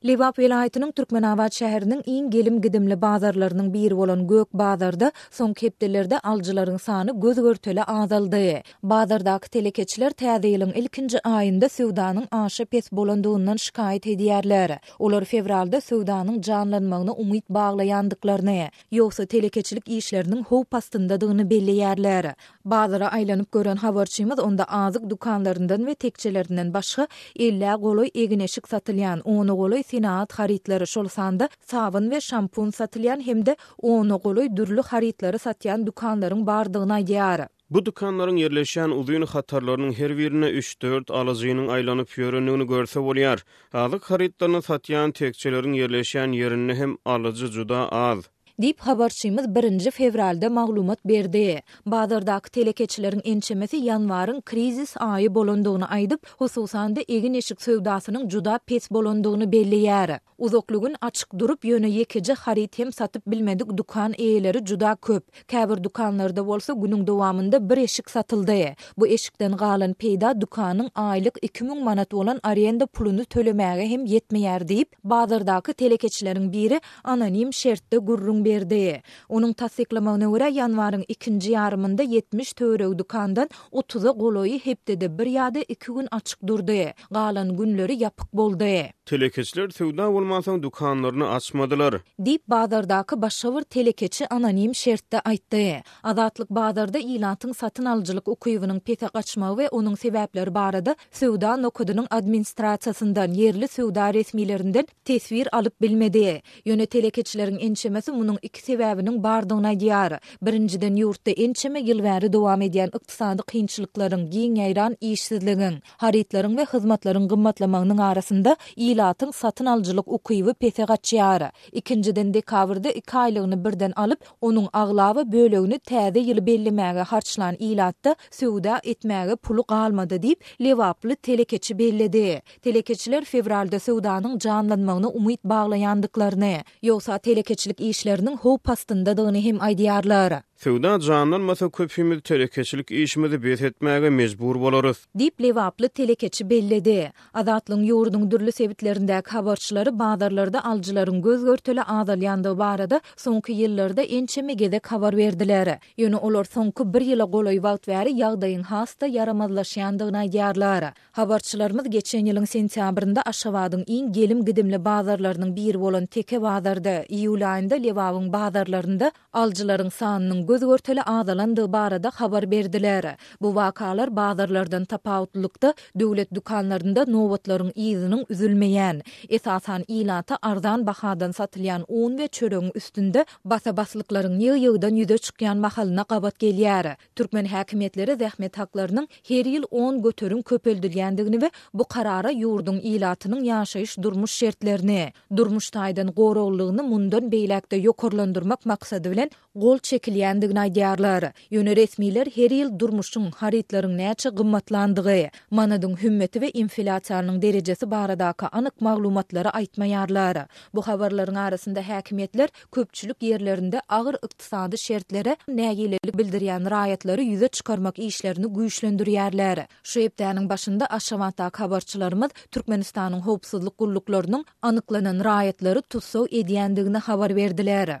Lebap welaýatynyň Türkmenabat şäheriniň iň gelim-gidimli bazarlarynyň biri bolan Gök bazarda soňky hepdelerde alyjylaryň sany göz-görtele azaldy. Bazardaky telekeçiler täze ýylyň ilkinji aýynda söwdanyň aşa pes bolandygyndan şikaýat edýärler. Olar fewralda söwdanyň janlanmagyna umyt baglaýandyklaryny, ýogsa telekeçilik işleriniň howp astyndadygyny belleýärler. Bazara aýlanyp gören habarçymyz onda azyk dükanlaryndan we tekjelerinden başga ellä golaý egin-eşik satylýan, ona golaý senagat harytlary, şol sanda sabyn we şampun satylýan hem-de ona golaý dürli harytlary satýan dükanlaryň bardygyny aýdýar. Bu dükanlaryň ýerleşýän uzyn hatarlarynyň her birinde üç-dört alyjynyň aýlanyp ýörendigini görse bolýar. Azyk harytlaryny satýan tekjeleriň ýerleşýän ýerinde hem alyjy juda az. Diýip, habarçymyz birinji fewralda maglumat berdi. Bazardaky telekeçileriň ençemesi ýanwaryň krizis aýy bolandygyny aýdyp, hususan-da, egin-eşik söwdasynyň juda pes bolandygyny belleýär. Uzakly gün açyk durup, ýöne ýekeje haryt hem satyp bilmedik dükan eýeleri juda köp. Käbir dükanlarda bolsa günüň dowamynda bir eşik satyldy. Bu eşikden galan peýda dükanyň aýlyk iki müň manat bolan arenda puluny tölemäge hem ýetmeýär diýip, bazardaky telekeçileriň biri anonim şertde gürrüň berdi. Onuň tassyklamagyna görä, ýanwaryň ikinji ýarymynda ýetmiş töweregi dükandan otuza golaýy hepdede bir ýa-da iki gün açyk durdy, galan günleri ýapyk boldy. Telekeçiler söwda bolmansoň dükanlaryny açmadylar. Diýip, bazardaky başga bir telekeçi anonim şertde aýtdy. Azatlyk bazarda ilatyň satyn alyjylyk ukybynyň pese gaçmagy we onuň sebäpleri barada söwda nokadynyň administrasiýasyndan, ýerli söwda resmilerinden teswir alyp bilmedi. Ýöne telekeçileriň ençemesi munuň iki sebäbiniň bardygyny aýdýar. Birinjiden, ýurtda ençeme ýyl bäri dowam edýän ykdysady kynçylyklaryň, giň ýaýran işsizligiň, harytlaryň we hyzmatlaryň gymmatlamagynyň arasynda ilatyň satyn alyjylyk ukyby pese gaçýar. Ikinjiden, dekabrda iki aýlygyny birden alyp, onuň aglaba bölegini täze ýyly bellemäge harçlan ilatda söwda etmäge puly galmady diýip, lebaply telekeçi belledi. Telekeçiler fewralda söwdanyň janlanmagyna umyt baglaýandyklaryny, ýogsa telekeçilik işleriniň howp astyndadygyny hem aýdýarlar. Söwda janlanmasa, köpimiz telekeçilik işimizi bes etmäge mejbur bolarys. Diýip, lebaply telekeçi belledi. Azatlygyň ýurduň dürli sebitlerindäki habarçylary bazarlarda alyjylaryň göz-görtele azalýandygy barada soňky ýyllarda ençeme gezek habar berdiler. Ýöne olar soňky bir ýyla golaý wagt bäri ýagdaýyň has-da ýaramazlaşýandygyny aýdýarlar. Habarçylarymyz geçen ýylyň sentýabrynda Aşgabadyň iň gelim-gidimli bazarlarynyň biri bolan Teke bazarda, iýul aýynda Lebabyň bazarlarynda alyjylaryň sanynyň göz-görtele azalandygy barada habar berdiler. Bu wakalar bazarlardan tapawutlylykda, döwlet dükanlarynda nobatlaryň yzynyň üzülmeýän, esasan, ilata arzan bahadan satylýan un we çöregiň üstünde basa-baslyklaryň ýygy-ýygydan ýüze çykýan mahalyna gabat gelýär. Türkmen häkimiýetleri zähmet haklarynyň her ýyl on göterim köpeldilýändigini we bu karara ýurduň ilatynyň ýaşaýyş-durmuş şertlerini, durmuş taýdan goraglylygyny mundan beýläk-de ýokarlandyrmak maksady bilen gol çekilýändigini aýdýarlar. Ýöne resmiler her ýyl durmuşyň, harytlaryň näçe gymmatlandygy, manadyň hümmeti we inflýasiýanyň derejesi baradaky anyk maglumatlary aýtmaýarlar. Bu habarlaryň arasynda häkimiýetler köpçülik ýerlerinde agyr ykdysady şertlere nägilelik bildirýän raýatlary ýüze çykarmak işlerini güýçlendirýärler. Şu hepdäniň başynda Aşgabatdaky habarçylarymyz Türkmenistanyň howpsuzlyk gulluklarynyň anyklanan raýatlary tussag edýändigini habar berdiler.